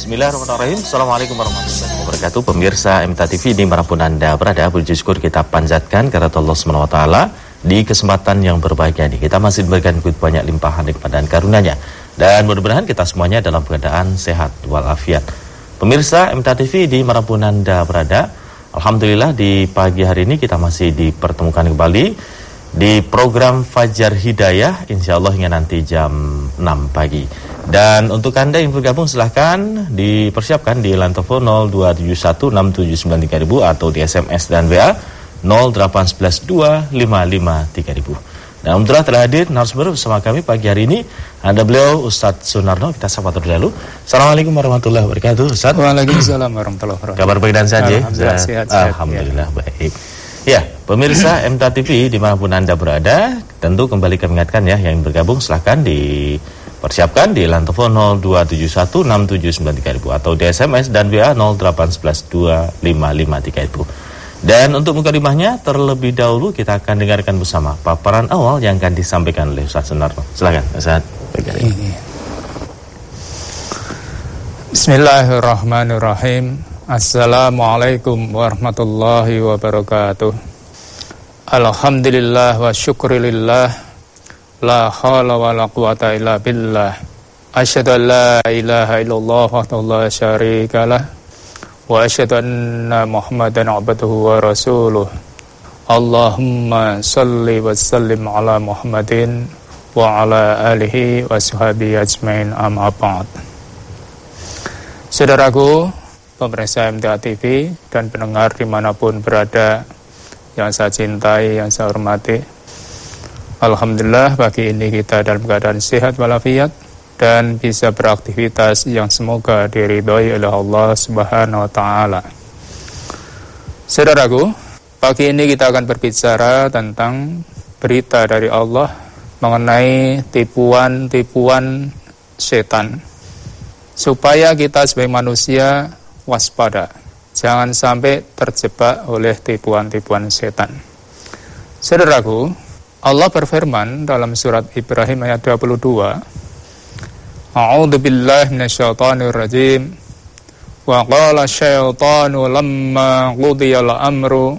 Bismillahirrahmanirrahim. Assalamualaikum warahmatullahi wabarakatuh. Pemirsa MTA TV di mana pun Anda berada Puji syukur kita panjatkan Karena Allah SWT Di kesempatan yang berbahagia ini. Kita masih diberikan banyak limpahan kepada karunia Dan mudah-mudahan kita semuanya dalam keadaan sehat walafiat. Pemirsa MTA TV di mana pun Anda berada Alhamdulillah di pagi hari ini kita masih dipertemukan kembali di program Fajar Hidayah insya Allah hingga nanti jam 6 pagi. Dan untuk Anda yang bergabung silahkan dipersiapkan di line telepon 0216793.000 atau di SMS dan WA 08112553000 dan Alhamdulillah telah hadir narasumber bersama kami pagi hari ini. Ada beliau Ustadz Sunarno kita sapa terlebih dahulu. Assalamualaikum warahmatullahi wabarakatuh Ustadz. Waalaikumsalam warahmatullahi wabarakatuh. Kabar baik dan sehat ya? Alhamdulillah sehat, sehat Alhamdulillah ya. baik Ya, pemirsa MTA TV di mana pun Anda berada, tentu kembali kami ingatkan ya, yang bergabung silahkan dipersiapkan di lantai 0216793.000 atau di SMS dan WA 081125530. Dan untuk mukadimahnya terlebih dahulu kita akan dengarkan bersama paparan awal yang akan disampaikan oleh Ustaz Sunarno. Silakan Ustaz. Bismillahirrahmanirrahim. Assalamualaikum warahmatullahi wabarakatuh. Alhamdulillah wa syukurillah La hawla wa la quwata illa billah. Asyadu an la ilaha illallah wa la syarika lah. Wa asyadu anna muhammadan abduhu wa rasuluh. Allahumma salli wa sallim ala muhammadin Wa ala alihi wa sahabi ajmain amma ba'd. Saudaraku, pemirsa MTA TV dan pendengar di mana pun berada yang saya cintai, yang saya hormati. Alhamdulillah pagi ini kita dalam keadaan sehat walafiat dan bisa beraktivitas yang semoga diridhoi oleh Allah Subhanahu wa taala. Saudaraku, pagi ini kita akan berbicara tentang berita dari Allah mengenai tipuan-tipuan setan supaya kita sebagai manusia waspada. Jangan sampai terjebak oleh tipuan-tipuan setan. Saudaraku, Allah berfirman dalam surat Ibrahim ayat 22, A'udzu billahi minasyaitonir rajim. Wa qala syaitanu lamma qudiyal amru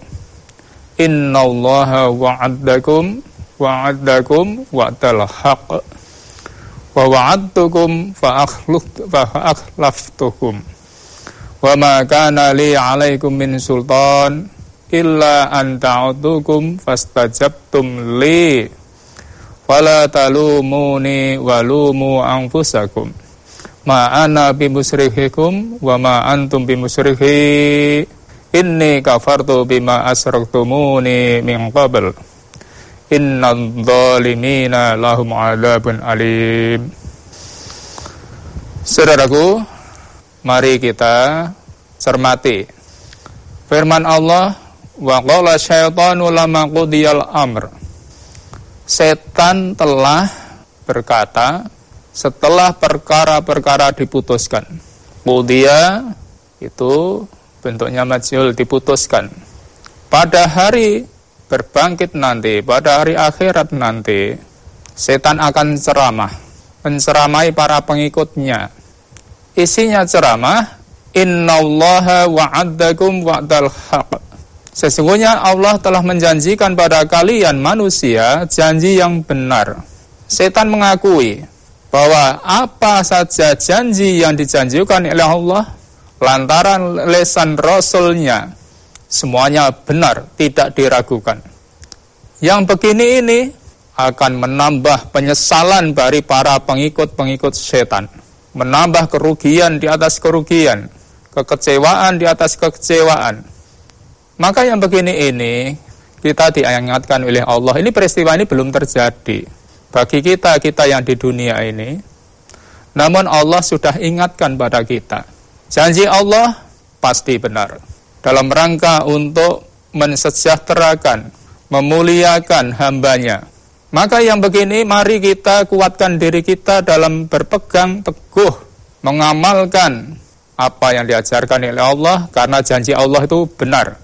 innallaha wa'adakum wa'adakum wa'dal haqq wa wa'adtukum fa wa ma kana li 'alaikum min sultan illa an ta'udukum fastajabtum li. Fala talumuni walumu anfusakum. Ma ana bimusrihikum wa ma antum bimusrihi. Inni kafartu bima asraktumuni min qabl. Innal zalimina lahum adabun alim. Saudaraku, mari kita cermati. Firman Allah wa qala syaitanu lama qudiyal amr. Setan telah berkata setelah perkara-perkara diputuskan. Qudiya itu bentuknya majul diputuskan. Pada hari berbangkit nanti, pada hari akhirat nanti, setan akan ceramah, menceramai para pengikutnya. Isinya ceramah, Innallaha wa'addakum wa'dal haq. Sesungguhnya Allah telah menjanjikan pada kalian manusia janji yang benar. Setan mengakui bahwa apa saja janji yang dijanjikan oleh Allah lantaran lesan Rasulnya Semuanya benar, tidak diragukan. Yang begini ini akan menambah penyesalan dari para pengikut-pengikut setan. Menambah kerugian di atas kerugian. Kekecewaan di atas kekecewaan. Maka yang begini ini kita diingatkan oleh Allah. Ini peristiwa ini belum terjadi. Bagi kita, kita yang di dunia ini. Namun Allah sudah ingatkan pada kita. Janji Allah pasti benar dalam rangka untuk mensejahterakan, memuliakan hambanya. Maka yang begini, mari kita kuatkan diri kita dalam berpegang teguh, mengamalkan apa yang diajarkan oleh Allah, karena janji Allah itu benar.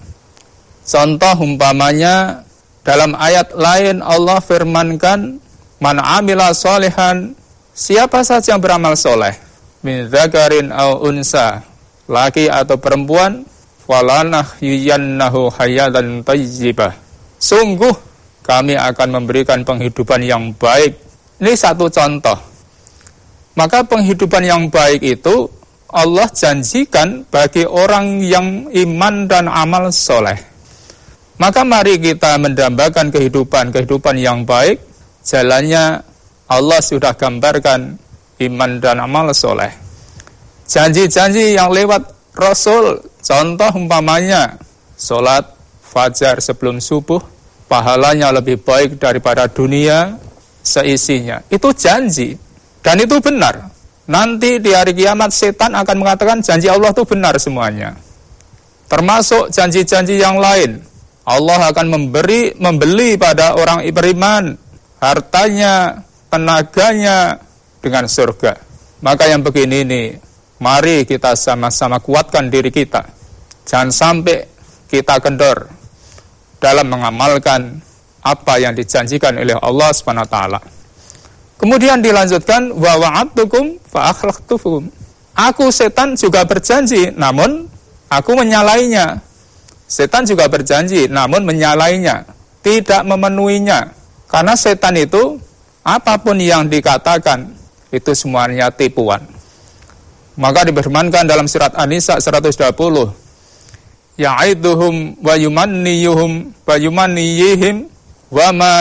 Contoh umpamanya, dalam ayat lain Allah firmankan, Man amila solehan, siapa saja yang beramal soleh, min dzakarin au unsa, laki atau perempuan, walanah yuyannahu hayatan tayyibah. Sungguh kami akan memberikan penghidupan yang baik. Ini satu contoh. Maka penghidupan yang baik itu Allah janjikan bagi orang yang iman dan amal soleh. Maka mari kita mendambakan kehidupan-kehidupan yang baik. Jalannya Allah sudah gambarkan iman dan amal soleh. Janji-janji yang lewat Rasul, contoh umpamanya, sholat fajar sebelum subuh, pahalanya lebih baik daripada dunia seisinya. Itu janji. Dan itu benar. Nanti di hari kiamat setan akan mengatakan janji Allah itu benar semuanya. Termasuk janji-janji yang lain. Allah akan memberi membeli pada orang beriman hartanya, tenaganya dengan surga. Maka yang begini ini, mari kita sama-sama kuatkan diri kita. Jangan sampai kita kendor dalam mengamalkan apa yang dijanjikan oleh Allah Subhanahu wa taala. Kemudian dilanjutkan wa wa'adtukum fa akhlaqtukum. Aku setan juga berjanji, namun aku menyalainya. Setan juga berjanji, namun menyalainya, tidak memenuhinya. Karena setan itu, apa pun yang dikatakan, itu semuanya tipuan. Maka dibermankan dalam surat An-Nisa 120. Ya'iduhum wa yumanniyuhum wa yumanniyihim wa ma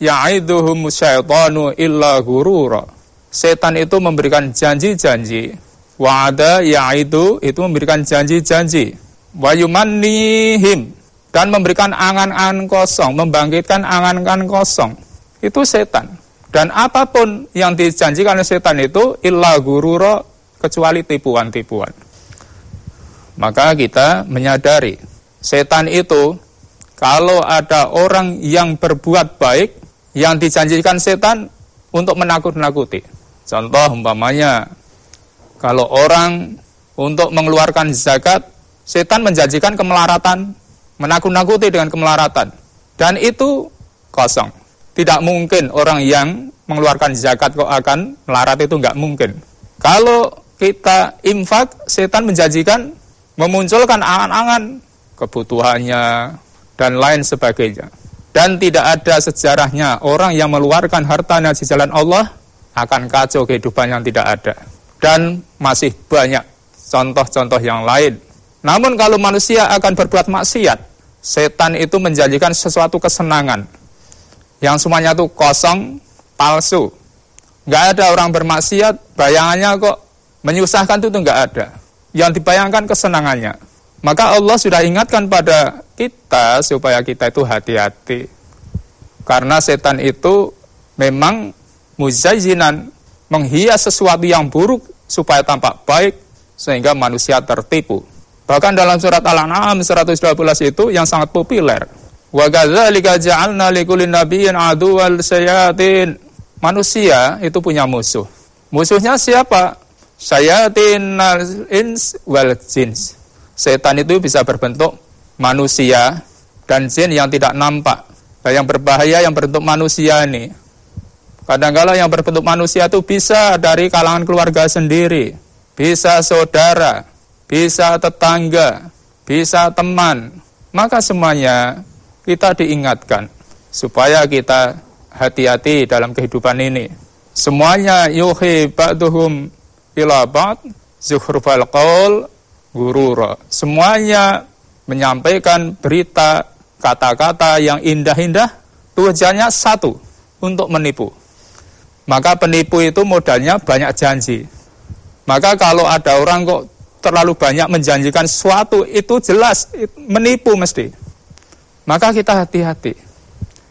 ya'iduhum syaitanu illa gurura. Setan itu memberikan janji-janji. Wa'ada ya'idu itu memberikan janji-janji wayumannihim dan memberikan angan-angan kosong, membangkitkan angan-angan kosong. Itu setan. Dan apa pun yang dijanjikan setan itu illa gururo kecuali tipuan-tipuan. Maka kita menyadari setan itu kalau ada orang yang berbuat baik yang dijanjikan setan untuk menakut-nakuti. Contoh umpamanya kalau orang untuk mengeluarkan zakat setan menjanjikan kemelaratan, menakut-nakuti dengan kemelaratan. Dan itu kosong. Tidak mungkin orang yang mengeluarkan zakat kok akan melarat itu nggak mungkin. Kalau kita infak, setan menjanjikan memunculkan angan-angan kebutuhannya dan lain sebagainya. Dan tidak ada sejarahnya orang yang mengeluarkan hartanya di jalan Allah akan kacau kehidupan yang tidak ada. Dan masih banyak contoh-contoh yang lain namun kalau manusia akan berbuat maksiat, setan itu menjanjikan sesuatu kesenangan. Yang semuanya itu kosong, palsu. Nggak ada orang bermaksiat, bayangannya kok menyusahkan itu nggak ada. Yang dibayangkan kesenangannya. Maka Allah sudah ingatkan pada kita supaya kita itu hati-hati. Karena setan itu memang muzayyinan, menghias sesuatu yang buruk supaya tampak baik sehingga manusia tertipu. Bahkan dalam surat Al-An'am 112 itu yang sangat populer. Wa kadzalika ja'alna likulli nabiyyin aduwwal sayatin. Manusia itu punya musuh. Musuhnya siapa? Sayatin ins wal jins. Setan itu bisa berbentuk manusia dan jin yang tidak nampak. Nah, yang berbahaya yang berbentuk manusia ini. Kadang-kala yang berbentuk manusia itu bisa dari kalangan keluarga sendiri, bisa saudara, bisa tetangga, bisa teman, maka semuanya kita diingatkan supaya kita hati-hati dalam kehidupan ini. Semuanya yuhi ba'duhum ila ba'd zuhrufal qaul gurura. Semuanya menyampaikan berita kata-kata yang indah-indah tujuannya satu untuk menipu. Maka penipu itu modalnya banyak janji. Maka kalau ada orang kok terlalu banyak menjanjikan sesuatu itu jelas menipu mesti. Maka kita hati-hati.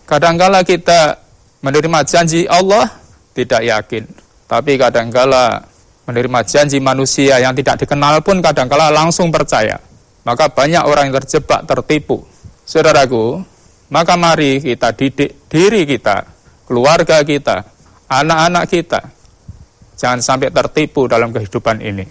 Kadangkala kita menerima janji Allah tidak yakin, tapi kadangkala menerima janji manusia yang tidak dikenal pun kadangkala langsung percaya. Maka banyak orang yang terjebak tertipu. Saudaraku, maka mari kita didik diri kita, keluarga kita, anak-anak kita. Jangan sampai tertipu dalam kehidupan ini.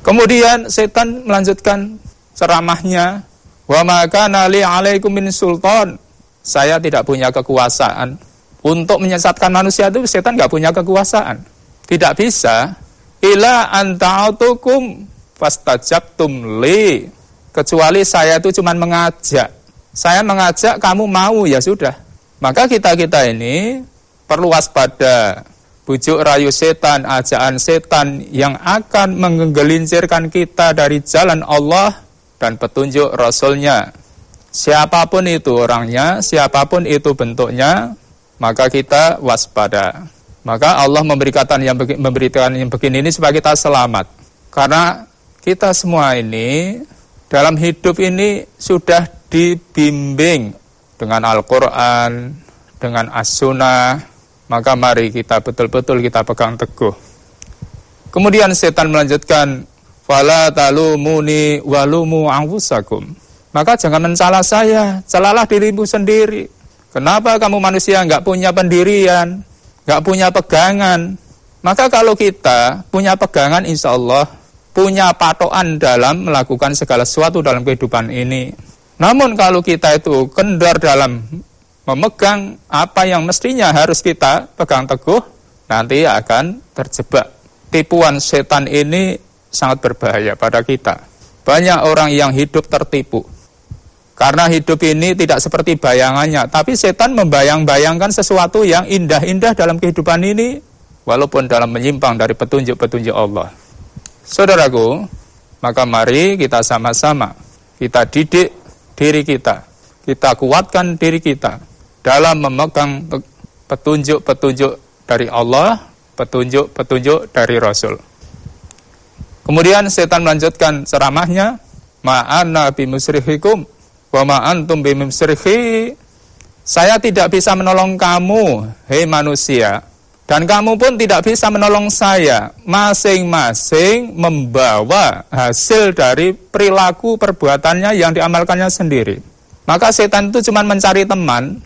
Kemudian setan melanjutkan ceramahnya, "Wa maka nali alaikum min sultan." Saya tidak punya kekuasaan. Untuk menyesatkan manusia itu setan nggak punya kekuasaan. Tidak bisa. Ila anta'atukum fastajabtum li. Kecuali saya itu cuma mengajak. Saya mengajak kamu mau ya sudah. Maka kita-kita ini perlu waspada. Bujuk rayu setan, ajaan setan yang akan menggelincirkan kita dari jalan Allah dan petunjuk Rasulnya. Siapa pun itu orangnya, siapa pun itu bentuknya, maka kita waspada. Maka Allah memberikan yang memberikan yang begini ini supaya kita selamat. Karena kita semua ini dalam hidup ini sudah dibimbing dengan Al-Quran, dengan As-Sunnah, maka mari kita betul-betul kita pegang teguh. Kemudian setan melanjutkan, Fala talumuni walumu anfusakum. Maka jangan mencela saya, celalah dirimu sendiri. Kenapa kamu manusia nggak punya pendirian, nggak punya pegangan? Maka kalau kita punya pegangan, insya Allah punya patokan dalam melakukan segala sesuatu dalam kehidupan ini. Namun kalau kita itu kendor dalam memegang apa yang mestinya harus kita pegang teguh, nanti akan terjebak. Tipuan setan ini sangat berbahaya pada kita. Banyak orang yang hidup tertipu. Karena hidup ini tidak seperti bayangannya, tapi setan membayang-bayangkan sesuatu yang indah-indah dalam kehidupan ini, walaupun dalam menyimpang dari petunjuk-petunjuk Allah. Saudaraku, maka mari kita sama-sama, kita didik diri kita, kita kuatkan diri kita, dalam memegang petunjuk-petunjuk dari Allah, petunjuk-petunjuk dari Rasul. Kemudian setan melanjutkan ceramahnya, ma'ana bimusrihikum wa ma'antum bimusrihi. Saya tidak bisa menolong kamu, hei manusia, dan kamu pun tidak bisa menolong saya. Masing-masing membawa hasil dari perilaku perbuatannya yang diamalkannya sendiri. Maka setan itu cuma mencari teman,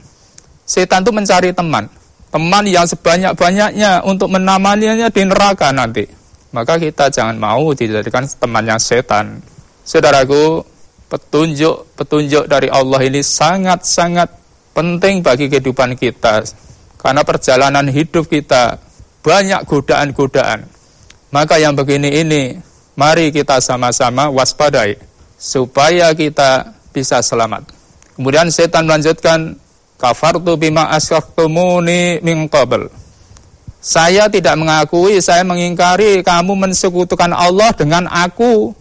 Setan itu mencari teman. Teman yang sebanyak-banyaknya untuk menamaninya di neraka nanti. Maka kita jangan mau dijadikan temannya setan. Saudaraku, petunjuk-petunjuk dari Allah ini sangat-sangat penting bagi kehidupan kita. Karena perjalanan hidup kita banyak godaan-godaan. Maka yang begini ini, mari kita sama-sama waspadai supaya kita bisa selamat. Kemudian setan melanjutkan Kafartu bima asyraktumuni min qabl. Saya tidak mengakui, saya mengingkari kamu mensekutukan Allah dengan aku.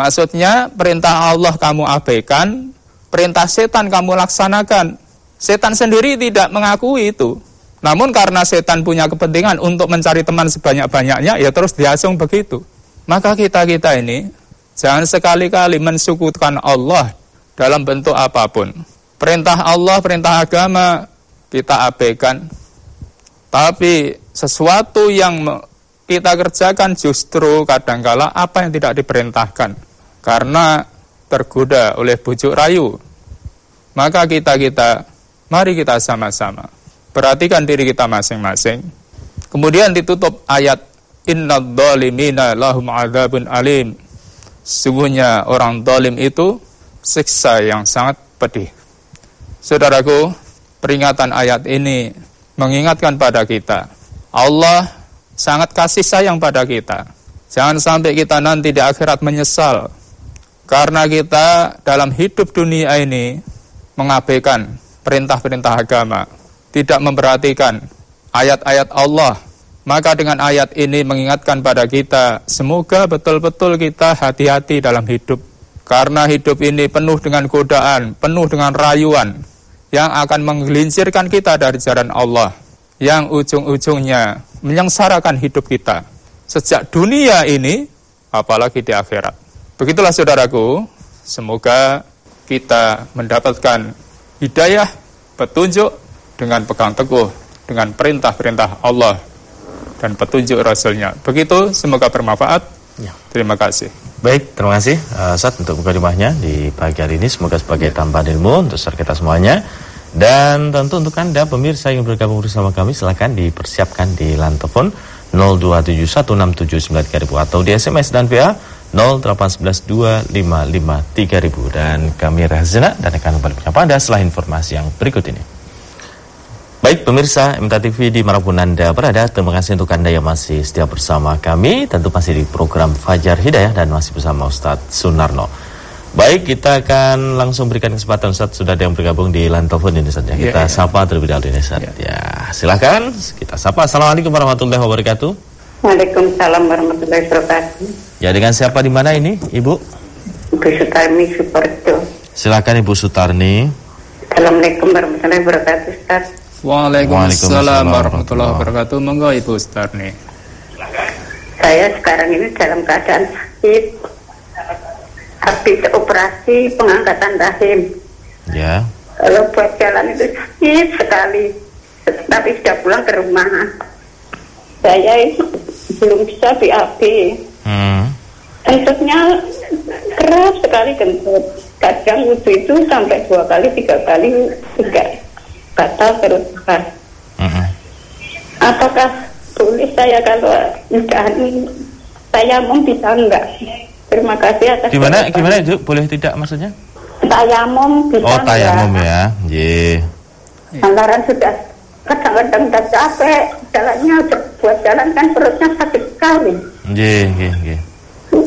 Maksudnya perintah Allah kamu abaikan, perintah setan kamu laksanakan. Setan sendiri tidak mengakui itu. Namun karena setan punya kepentingan untuk mencari teman sebanyak-banyaknya, ya terus diasung begitu. Maka kita-kita ini jangan sekali-kali mensekutukan Allah dalam bentuk apa pun. Perintah Allah, perintah agama kita abaikan. Tapi sesuatu yang kita kerjakan justru kadangkala apa yang tidak diperintahkan. Karena tergoda oleh bujuk rayu. Maka kita-kita, mari kita sama-sama. Perhatikan diri kita masing-masing. Kemudian ditutup ayat Inna dhalimina lahum adabun alim. Sungguhnya orang dolim itu siksa yang sangat pedih. Saudaraku, peringatan ayat ini mengingatkan pada kita. Allah sangat kasih sayang pada kita. Jangan sampai kita nanti di akhirat menyesal. Karena kita dalam hidup dunia ini mengabaikan perintah-perintah agama. Tidak memperhatikan ayat-ayat Allah. Maka dengan ayat ini mengingatkan pada kita, semoga betul-betul kita hati-hati dalam hidup. Karena hidup ini penuh dengan godaan, penuh dengan rayuan, yang akan menggelincirkan kita dari jalan Allah yang ujung-ujungnya menyengsarakan hidup kita sejak dunia ini apalagi di akhirat. Begitulah saudaraku, semoga kita mendapatkan hidayah, petunjuk dengan pegang teguh dengan perintah-perintah Allah dan petunjuk Rasulnya. Begitu, semoga bermanfaat. Ya. Terima kasih. Baik, terima kasih uh, Ustaz untuk mukadimahnya di pagi hari ini. Semoga sebagai tambahan ilmu untuk kita semuanya. Dan tentu untuk Anda pemirsa yang bergabung bersama kami silahkan dipersiapkan di lantefon 02716793000 atau di SMS dan VA 08112553000 dan kami Rahzana dan akan kembali menyapa Anda setelah informasi yang berikut ini. Baik pemirsa MTA TV di mana pun Anda berada, terima kasih untuk Anda yang masih setia bersama kami, tentu masih di program Fajar Hidayah dan masih bersama Ustadz Sunarno. Baik, kita akan langsung berikan kesempatan Ustadz, sudah ada yang bergabung di line telepon ini saja. Ya, kita ya, sapa terlebih dahulu ini Ustadz. Ya. ya, silakan kita sapa. Assalamualaikum warahmatullahi wabarakatuh. Waalaikumsalam warahmatullahi wabarakatuh. Ya, dengan siapa di mana ini, Ibu? Ibu Sutarni Suparto. Silakan Ibu Sutarni. Assalamualaikum warahmatullahi wabarakatuh, Ustaz. Waalaikumsalam warahmatullahi wabarakatuh. Monggo Ibu Starni. Saya sekarang ini dalam keadaan sakit. Habis operasi pengangkatan rahim. Ya. Kalau buat jalan itu sakit sekali. Tapi sudah pulang ke rumah. Saya itu belum bisa BAB. Hmm. Kentutnya keras sekali kentut. Kadang wudhu itu sampai dua kali, tiga kali, tiga batal terus uh-huh. apakah boleh saya kalau saya mau bisa enggak terima kasih atas gimana jawaban. gimana itu boleh tidak maksudnya tayamum bisa oh tayamum ya yeah. Antara sudah kadang-kadang udah capek jalannya buat jalan kan perutnya sakit sekali yeah, yeah, yeah.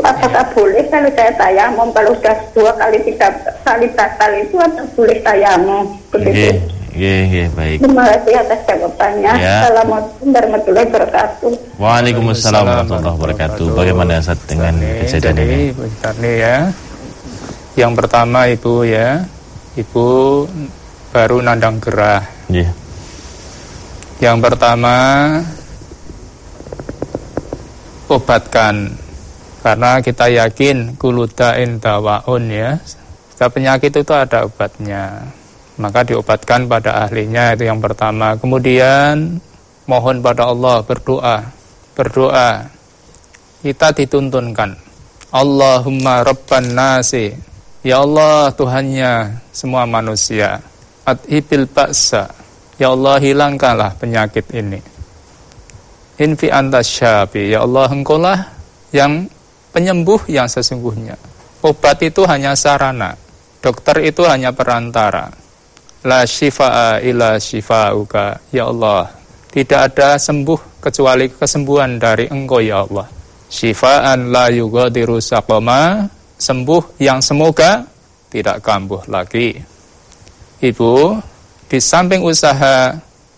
apakah boleh kalau saya tayamum kalau sudah dua kali tiga kali batal itu atau boleh tayamum begitu yeah. Iya, iya, baik. Terima kasih atas jawabannya. Ya. Assalamualaikum warahmatullahi wabarakatuh. Waalaikumsalam warahmatullahi wabarakatuh. Bagaimana saat dengan kejadian ini? Ini ya. Yang pertama Ibu ya, Ibu baru nandang gerah. Iya. Yang pertama obatkan karena kita yakin kuludain dawaun ya. Setiap penyakit itu ada obatnya maka diobatkan pada ahlinya itu yang pertama. Kemudian mohon pada Allah berdoa, berdoa. Kita dituntunkan. Allahumma rabban nasi. Ya Allah Tuhannya semua manusia. At'ibil ba'sa. Ya Allah hilangkanlah penyakit ini. Infi anta syafi. Ya Allah engkaulah yang penyembuh yang sesungguhnya. Obat itu hanya sarana. Dokter itu hanya perantara La shifa'a ila shifa'uka Ya Allah Tidak ada sembuh kecuali kesembuhan dari engkau ya Allah Shifa'an la yugadiru saqama Sembuh yang semoga tidak kambuh lagi Ibu Di samping usaha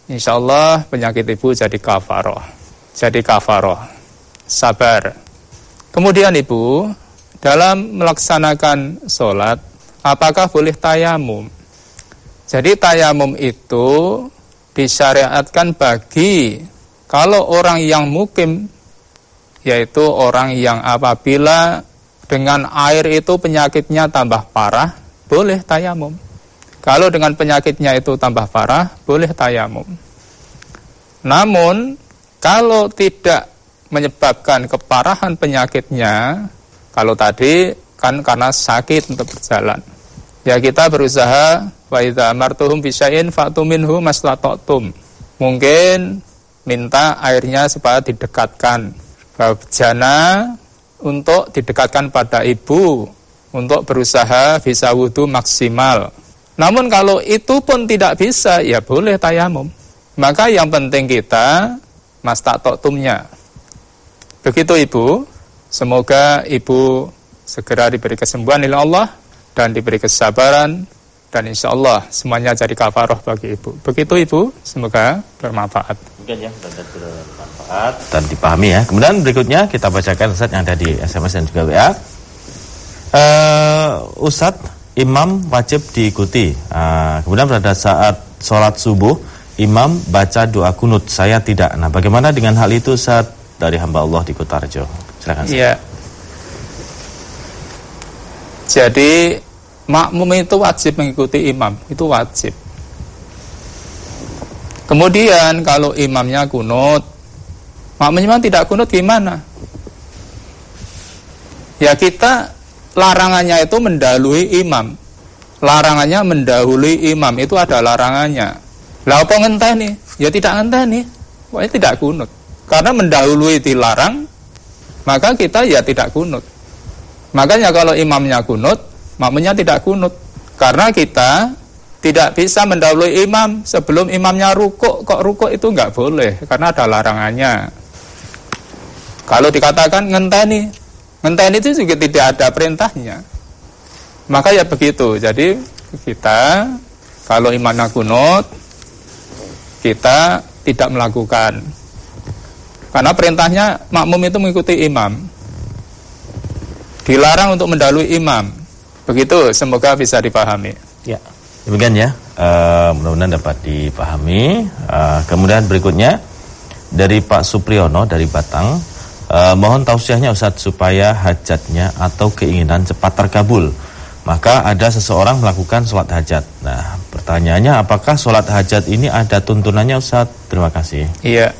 Insya Allah penyakit ibu jadi kafaroh Jadi kafaroh Sabar Kemudian ibu Dalam melaksanakan sholat Apakah boleh tayamum jadi tayamum itu disyariatkan bagi kalau orang yang mukim yaitu orang yang apabila dengan air itu penyakitnya tambah parah boleh tayamum. Kalau dengan penyakitnya itu tambah parah boleh tayamum. Namun kalau tidak menyebabkan keparahan penyakitnya kalau tadi kan karena sakit untuk berjalan ya kita berusaha wa idza amartuhum bisya'in fa'tu minhu. Mungkin minta airnya supaya didekatkan jana untuk didekatkan pada ibu untuk berusaha bisa wudhu maksimal. Namun kalau itu pun tidak bisa, ya boleh tayamum. Maka yang penting kita mastatoktumnya. Begitu ibu, semoga ibu segera diberi kesembuhan oleh Allah dan diberi kesabaran dan insya Allah semuanya jadi kafaroh bagi ibu. Begitu ibu, semoga bermanfaat. Mungkin ya, bermanfaat dan dipahami ya. Kemudian berikutnya kita bacakan Ustaz yang ada di SMS dan juga WA. Uh, Ustaz, imam wajib diikuti. Uh, kemudian pada saat sholat subuh, imam baca doa kunut. Saya tidak. Nah, bagaimana dengan hal itu saat dari hamba Allah di Kutarjo? Silakan. Iya. Jadi makmum itu wajib mengikuti imam, itu wajib. Kemudian kalau imamnya kunut, makmumnya tidak kunut gimana? Ya kita larangannya itu mendahului imam. Larangannya mendahului imam itu ada larangannya. Lah apa nih? Ya tidak nih. Pokoknya tidak kunut. Karena mendahului dilarang, maka kita ya tidak kunut. Makanya kalau imamnya kunut, makmumnya tidak kunut. Karena kita tidak bisa mendahului imam sebelum imamnya rukuk kok rukuk itu nggak boleh karena ada larangannya kalau dikatakan ngenteni ngenteni itu juga tidak ada perintahnya maka ya begitu jadi kita kalau imamnya kunut kita tidak melakukan. Karena perintahnya makmum itu mengikuti imam. Dilarang untuk mendahului imam. Begitu semoga bisa dipahami. Ya Demikian ya, uh, mudah-mudahan dapat dipahami. Uh, kemudian berikutnya dari Pak Supriyono dari Batang, uh, mohon tausiahnya Ustadz supaya hajatnya atau keinginan cepat terkabul. Maka ada seseorang melakukan sholat hajat. Nah, pertanyaannya apakah sholat hajat ini ada tuntunannya Ustadz? Terima kasih. Iya.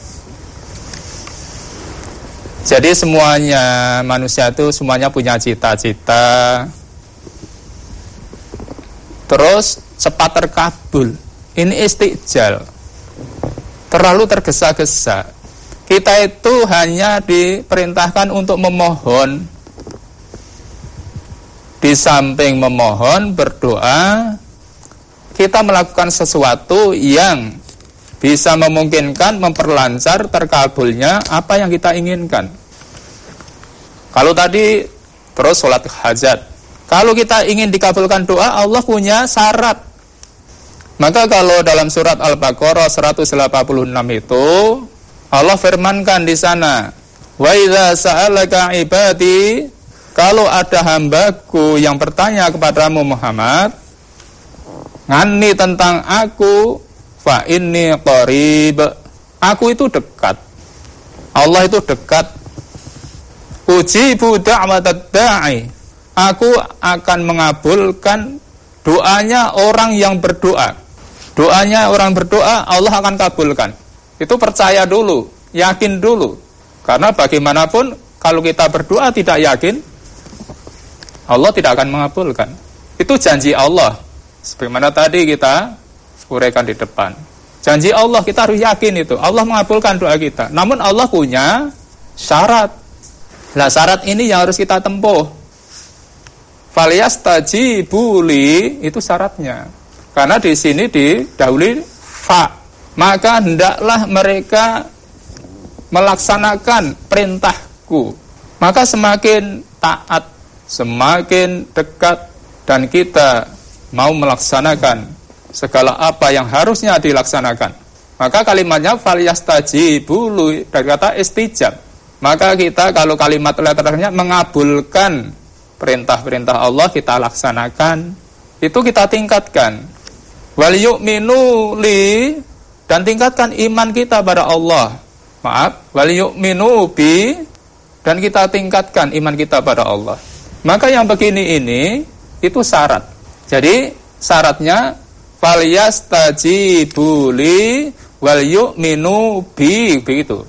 Jadi semuanya manusia itu semuanya punya cita-cita. Terus cepat terkabul. Ini istijal. Terlalu tergesa-gesa. Kita itu hanya diperintahkan untuk memohon. Di samping memohon, berdoa, kita melakukan sesuatu yang bisa memungkinkan memperlancar terkabulnya apa yang kita inginkan. Kalau tadi terus sholat hajat, kalau kita ingin dikabulkan doa, Allah punya syarat. Maka kalau dalam surat Al-Baqarah 186 itu Allah firmankan di sana, "Wa idza sa'alaka ibadi" Kalau ada hambaku yang bertanya kepadamu Muhammad, ngani tentang aku, fa inni qarib. Aku itu dekat. Allah itu dekat. Ujibu da'watad da'i. Aku akan mengabulkan doanya orang yang berdoa. Doanya orang berdoa, Allah akan kabulkan. Itu percaya dulu, yakin dulu. Karena bagaimanapun kalau kita berdoa tidak yakin, Allah tidak akan mengabulkan. Itu janji Allah. Sebagaimana tadi kita uraikan di depan. Janji Allah kita harus yakin itu. Allah mengabulkan doa kita. Namun Allah punya syarat. Nah syarat ini yang harus kita tempuh. Faliyastajibuli itu syaratnya. Karena di sini didahului fa. Maka hendaklah mereka melaksanakan perintahku. Maka semakin taat, semakin dekat dan kita mau melaksanakan segala apa yang harusnya dilaksanakan. Maka kalimatnya faliyastajibulu dari kata istijab. Maka kita kalau kalimat letternya mengabulkan perintah-perintah Allah kita laksanakan, itu kita tingkatkan wal yu'minu li dan tingkatkan iman kita pada Allah. Maaf, wal yu'minu bi dan kita tingkatkan iman kita pada Allah. Maka yang begini ini itu syarat. Jadi syaratnya fal yastajibu li wal yu'minu bi begitu.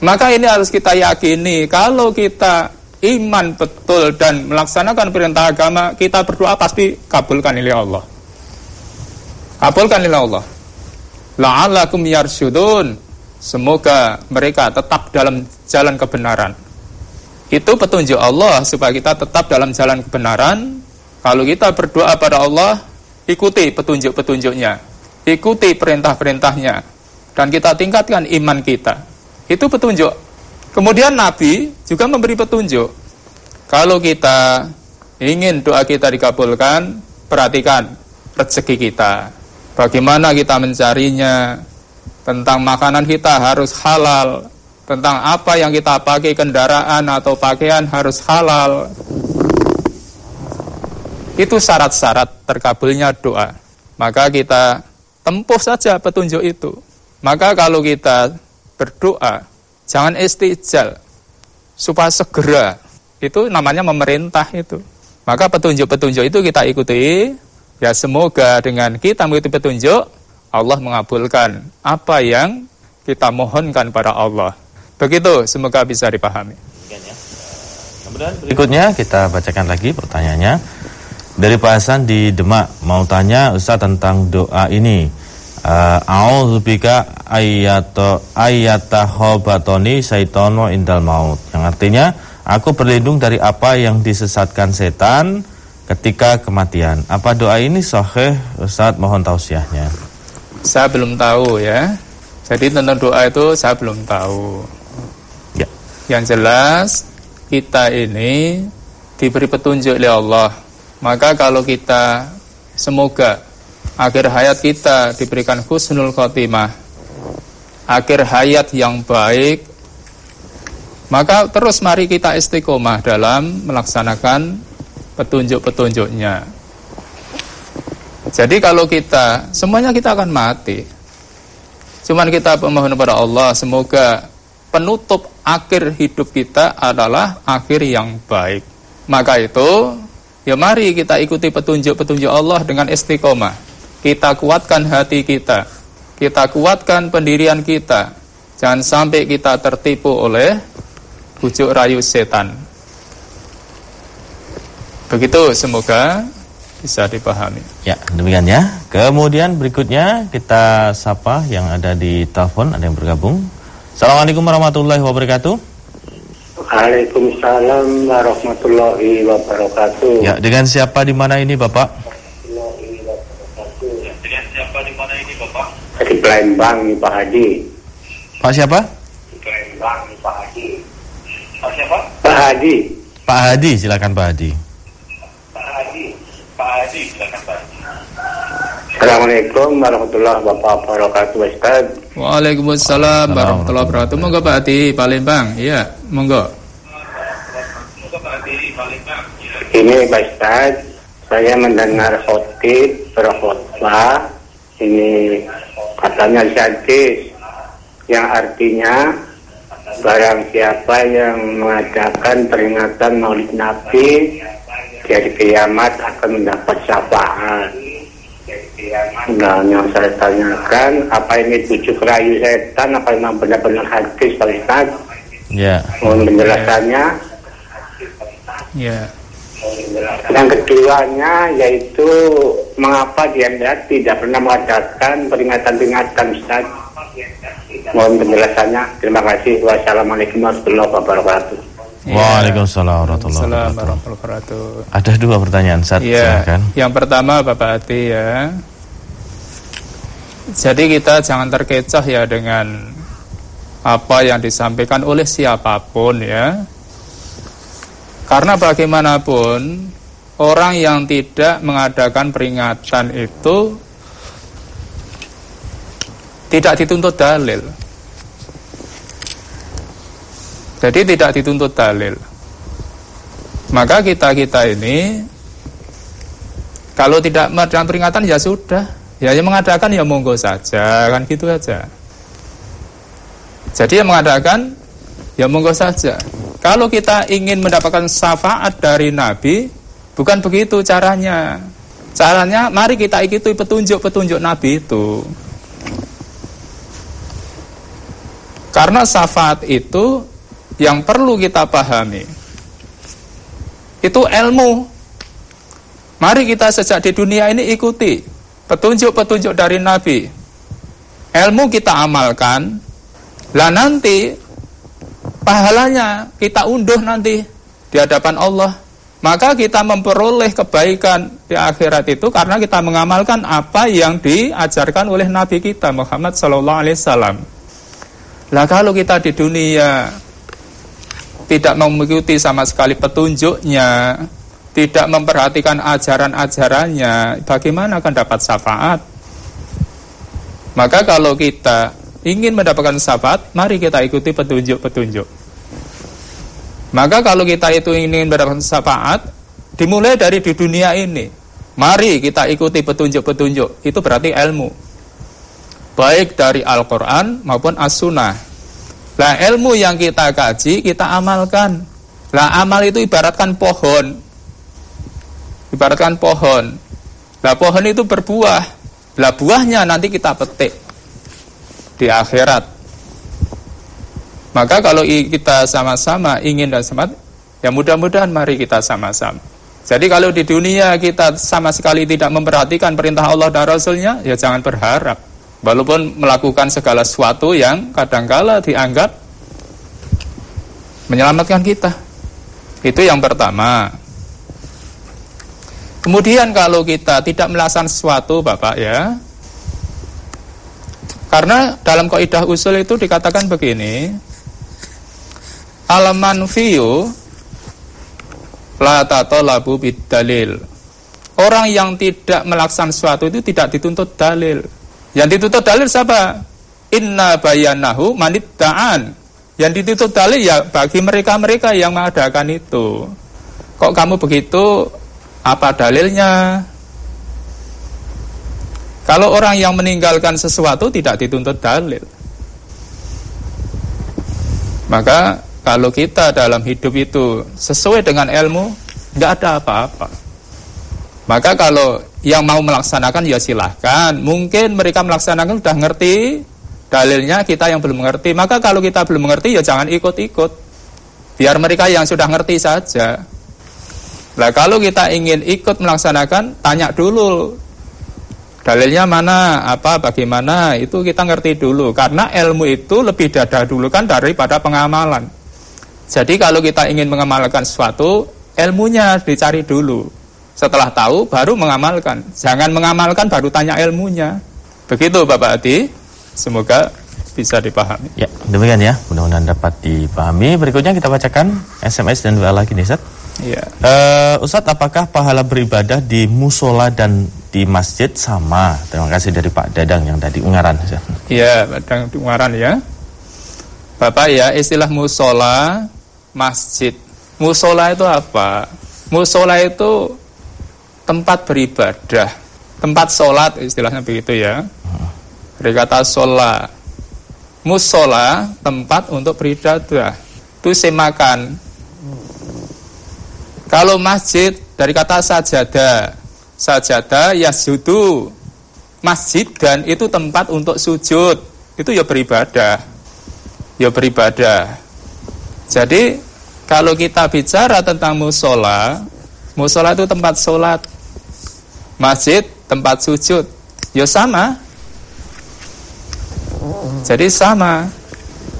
Maka ini harus kita yakini kalau kita iman betul dan melaksanakan perintah agama, kita berdoa pasti kabulkan oleh Allah. Kabulkan oleh Allah. La'allakum yarsyudun. Semoga mereka tetap dalam jalan kebenaran. Itu petunjuk Allah supaya kita tetap dalam jalan kebenaran. Kalau kita berdoa pada Allah, ikuti petunjuk-petunjuknya. Ikuti perintah-perintahnya. Dan kita tingkatkan iman kita. Itu petunjuk. Kemudian Nabi juga memberi petunjuk. Kalau kita ingin doa kita dikabulkan, perhatikan rezeki kita. Bagaimana kita mencarinya? Tentang makanan kita harus halal. Tentang apa yang kita pakai kendaraan atau pakaian harus halal. Itu syarat-syarat terkabulnya doa. Maka kita tempuh saja petunjuk itu. Maka kalau kita berdoa, jangan istijal. Supaya segera. Itu namanya memerintah itu. Maka petunjuk-petunjuk itu kita ikuti Ya semoga dengan kita mengikuti petunjuk Allah mengabulkan apa yang kita mohonkan pada Allah. Begitu, semoga bisa dipahami. Kemudian berikutnya kita bacakan lagi pertanyaannya dari Pak Hasan di Demak mau tanya Ustaz tentang doa ini. Uh, A'udzubika ayyato ayyatahobatoni saitono indal maut. Yang artinya aku berlindung dari apa yang disesatkan setan ketika kematian. Apa doa ini sahih? Ustaz mohon tausiahnya. Saya belum tahu ya. Jadi tentang doa itu saya belum tahu. Ya. Yang jelas kita ini diberi petunjuk oleh Allah. Maka kalau kita semoga akhir hayat kita diberikan husnul khotimah, akhir hayat yang baik, maka terus mari kita istiqomah dalam melaksanakan petunjuk-petunjuknya. Jadi kalau kita, semuanya kita akan mati. Cuman kita memohon kepada Allah, semoga penutup akhir hidup kita adalah akhir yang baik. Maka itu, ya mari kita ikuti petunjuk-petunjuk Allah dengan istiqomah. Kita kuatkan hati kita. Kita kuatkan pendirian kita. Jangan sampai kita tertipu oleh bujuk rayu setan. Begitu semoga bisa dipahami. Ya, demikian ya. Kemudian berikutnya kita sapa yang ada di telepon, ada yang bergabung. Assalamualaikum warahmatullahi wabarakatuh. Waalaikumsalam warahmatullahi wabarakatuh. Ya, dengan siapa di mana ini, Bapak? Dengan siapa di mana ini, Bapak? Di Palembang, nih, Pak Hadi. Pak siapa? Di Palembang, nih, Pak Hadi. Pak siapa? Pak Hadi. Pak Hadi, silakan Pak Hadi. Assalamualaikum warahmatullahi wabarakatuh Ustaz. Waalaikumsalam warahmatullahi wabarakatuh. Monggo Pak Adi Palembang. Iya monggo. Ini Pak Ustaz Saya mendengar khotib berkhutbah Ini katanya hadis Yang artinya Barang siapa yang mengadakan peringatan maulid Nabi Dari kiamat akan mendapat syafaat Nah, yang saya tanyakan, apa ini bujuk rayu setan, apa memang benar-benar hadis, Pak Ustaz? Ya. Mohon penjelasannya. Ya. Yang keduanya yaitu mengapa dia tidak pernah mengadakan peringatan-peringatan Ustaz? Mohon penjelasannya. Terima kasih. Wassalamualaikum warahmatullahi wabarakatuh. Ya. Waalaikumsalam warahmatullahi wabarakatuh. Ada dua pertanyaan, Ustaz. Ya. Yang pertama Bapak Ati ya. Jadi kita jangan terkecoh ya dengan apa yang disampaikan oleh siapa pun ya. Karena bagaimanapun orang yang tidak mengadakan peringatan itu tidak dituntut dalil. Jadi tidak dituntut dalil. Maka kita-kita ini kalau tidak mengadakan peringatan ya sudah, Ya yang mengadakan ya monggo saja kan gitu aja. Jadi yang mengadakan ya monggo saja. Kalau kita ingin mendapatkan syafaat dari Nabi, bukan begitu caranya. Caranya mari kita ikuti petunjuk-petunjuk Nabi itu. Karena syafaat itu yang perlu kita pahami. Itu ilmu. Mari kita sejak di dunia ini ikuti petunjuk-petunjuk dari Nabi. Ilmu kita amalkan, lah nanti pahalanya kita unduh nanti di hadapan Allah. Maka kita memperoleh kebaikan di akhirat itu karena kita mengamalkan apa yang diajarkan oleh Nabi kita Muhammad Sallallahu Alaihi Wasallam. Lah kalau kita di dunia tidak mengikuti sama sekali petunjuknya, tidak memperhatikan ajaran-ajarannya, bagaimana akan dapat syafaat? Maka kalau kita ingin mendapatkan syafaat, mari kita ikuti petunjuk-petunjuk. Maka kalau kita itu ingin mendapatkan syafaat, dimulai dari di dunia ini. Mari kita ikuti petunjuk-petunjuk, itu berarti ilmu. Baik dari Al-Quran maupun As-Sunnah. Nah ilmu yang kita kaji, kita amalkan. Nah amal itu ibaratkan pohon ibaratkan pohon. Lah pohon itu berbuah. Lah buahnya nanti kita petik di akhirat. Maka kalau kita sama-sama ingin dan semangat, ya mudah-mudahan mari kita sama-sama. Jadi kalau di dunia kita sama sekali tidak memperhatikan perintah Allah dan Rasulnya, ya jangan berharap. Walaupun melakukan segala sesuatu yang kadangkala dianggap menyelamatkan kita. Itu yang pertama. Kemudian kalau kita tidak melaksanakan sesuatu Bapak ya. Karena dalam kaidah usul itu dikatakan begini Al-manfiyu La tatolabu bidalil Orang yang tidak melaksanakan sesuatu itu tidak dituntut dalil. Yang dituntut dalil siapa? Inna bayanahu manidda'an Yang dituntut dalil ya bagi mereka-mereka yang mengadakan itu. Kok kamu begitu apa dalilnya? Kalau orang yang meninggalkan sesuatu tidak dituntut dalil. Maka kalau kita dalam hidup itu sesuai dengan ilmu, nggak ada apa-apa. Maka kalau yang mau melaksanakan ya silahkan. Mungkin mereka melaksanakan sudah ngerti dalilnya, kita yang belum mengerti. Maka kalau kita belum mengerti ya jangan ikut-ikut. Biar mereka yang sudah ngerti saja. Nah kalau kita ingin ikut melaksanakan, tanya dulu dalilnya mana, apa, bagaimana, itu kita ngerti dulu. Karena ilmu itu lebih dada dulu kan daripada pengamalan. Jadi kalau kita ingin mengamalkan sesuatu, ilmunya dicari dulu. Setelah tahu, baru mengamalkan. Jangan mengamalkan, baru tanya ilmunya. Begitu Bapak Adi, semoga bisa dipahami. Ya, demikian ya. Mudah-mudahan dapat dipahami. Berikutnya kita bacakan SMS dan WA lagi nih, Ustaz. Iya. Uh, Ustadz, apakah pahala beribadah di musola dan di masjid sama? Terima kasih dari Pak Dadang yang tadi Ungaran. Iya, Dadang di Ungaran ya. Bapak ya, istilah musola, masjid. Musola itu apa? Musola itu tempat beribadah, tempat sholat istilahnya begitu ya. Dari kata sholat. Musola, tempat untuk beribadah. Itu semakan, kalau masjid dari kata sajadah, sajadah yasjudu, masjid dan itu tempat untuk sujud, itu ya beribadah, ya beribadah. Jadi kalau kita bicara tentang musola, musola itu tempat sholat, masjid tempat sujud, ya sama. Jadi sama.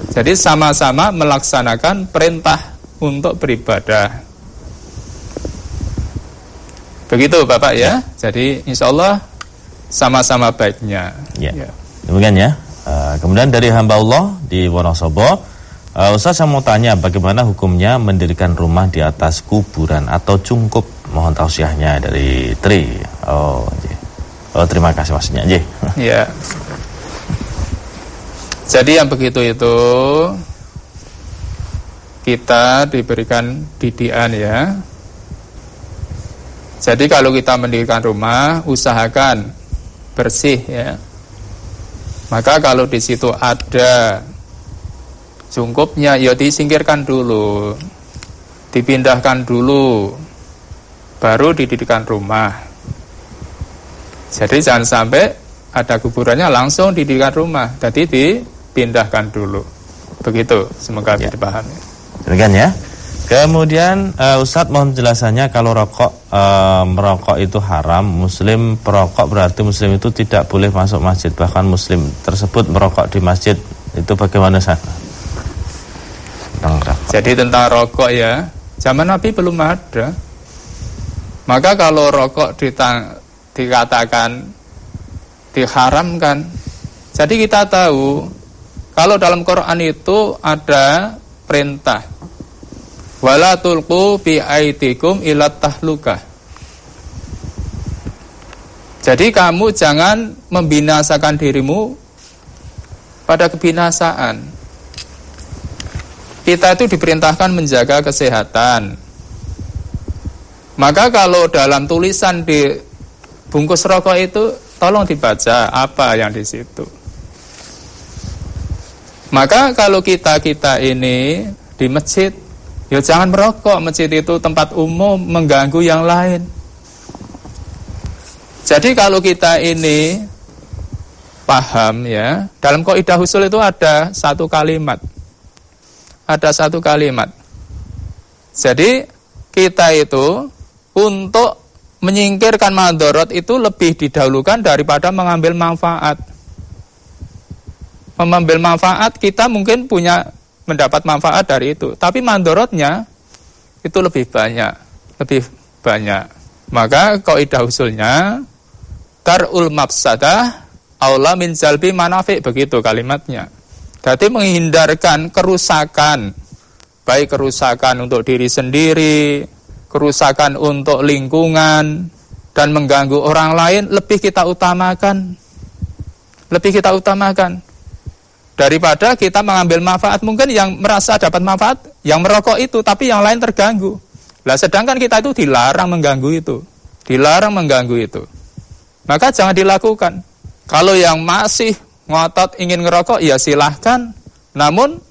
Jadi sama-sama melaksanakan perintah untuk beribadah. Begitu Bapak ya. Jadi insya Allah sama-sama baiknya. Ya. ya. Demikian ya. Uh, kemudian dari hamba Allah di Wonosobo, uh, Ustaz saya mau tanya bagaimana hukumnya mendirikan rumah di atas kuburan atau cungkup? Mohon tausiahnya dari Tri. Oh, oh terima kasih maksudnya. Ya. Jadi yang begitu itu kita diberikan didikan ya jadi kalau kita mendirikan rumah, usahakan bersih ya. Maka kalau di situ ada jungkupnya, ya disingkirkan dulu, dipindahkan dulu, baru didirikan rumah. Jadi jangan sampai ada kuburannya langsung didirikan rumah, jadi dipindahkan dulu. Begitu, semoga ya. dipahami. Demikian ya. Kemudian uh, Ustadz mohon penjelasannya kalau rokok uh, merokok itu haram, muslim perokok berarti muslim itu tidak boleh masuk masjid bahkan muslim tersebut merokok di masjid itu bagaimana rokok. Jadi tentang rokok ya, zaman Nabi belum ada. Maka kalau rokok ditang, dikatakan diharamkan, jadi kita tahu kalau dalam Quran itu ada perintah wala tulqu bi aidikum ila tahlukah. Jadi kamu jangan membinasakan dirimu pada kebinasaan. Kita itu diperintahkan menjaga kesehatan. Maka kalau dalam tulisan di bungkus rokok itu tolong dibaca apa yang di situ. Maka kalau kita kita ini di masjid Ya jangan merokok, masjid itu tempat umum mengganggu yang lain. Jadi kalau kita ini paham ya, dalam kaidah usul itu ada satu kalimat. Ada satu kalimat. Jadi kita itu untuk menyingkirkan mandorot itu lebih didahulukan daripada mengambil manfaat. Mengambil manfaat kita mungkin punya mendapat manfaat dari itu. Tapi mandorotnya itu lebih banyak, lebih banyak. Maka kaidah usulnya tarul mafsadah aula min jalbi manafik begitu kalimatnya. Jadi menghindarkan kerusakan baik kerusakan untuk diri sendiri, kerusakan untuk lingkungan dan mengganggu orang lain lebih kita utamakan. Lebih kita utamakan daripada kita mengambil manfaat mungkin yang merasa dapat manfaat yang merokok itu tapi yang lain terganggu. Lah sedangkan kita itu dilarang mengganggu itu. Dilarang mengganggu itu. Maka jangan dilakukan. Kalau yang masih ngotot ingin ngerokok ya silahkan. Namun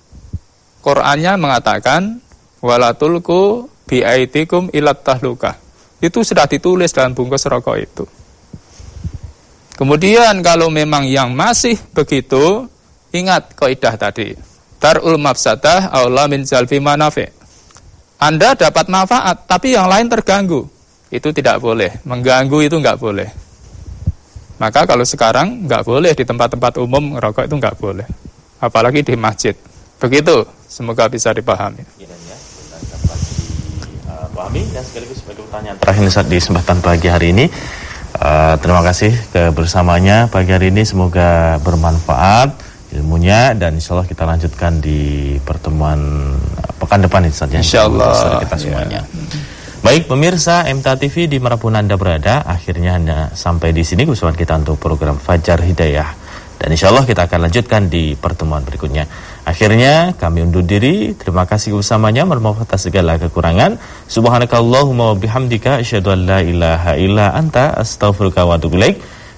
Qur'annya mengatakan walatulku biaitikum ilat tahluka. Itu sudah ditulis dalam bungkus rokok itu. Kemudian kalau memang yang masih begitu, ingat kaidah tadi. Darul mafsadah aula min jalfi manafi. Anda dapat manfaat, tapi yang lain terganggu. Itu tidak boleh. Mengganggu itu nggak boleh. Maka kalau sekarang nggak boleh di tempat-tempat umum ngerokok itu nggak boleh. Apalagi di masjid. Begitu, semoga bisa dipahami. Dipahami dan sekaligus sebagai pertanyaan terakhir saat di kesempatan pagi hari ini. Uh, terima kasih kebersamanya pagi hari ini semoga bermanfaat ilmunya dan insya Allah kita lanjutkan di pertemuan pekan depan Insya Allah. Insya Allah kita semuanya. Ya. Baik pemirsa MTA TV di mana pun Anda berada, akhirnya Anda sampai di sini keseruan kita untuk program Fajar Hidayah. Dan insya Allah kita akan lanjutkan di pertemuan berikutnya. Akhirnya kami undur diri. Terima kasih bersamanya. Bermaaf atas segala kekurangan. Subhanakallahumma wa bihamdika. Asyadu an la ilaha illa anta. Astaghfirullah wa atubu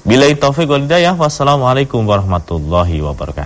Bila taufiq wal hidayah. Wassalamualaikum warahmatullahi wabarakatuh.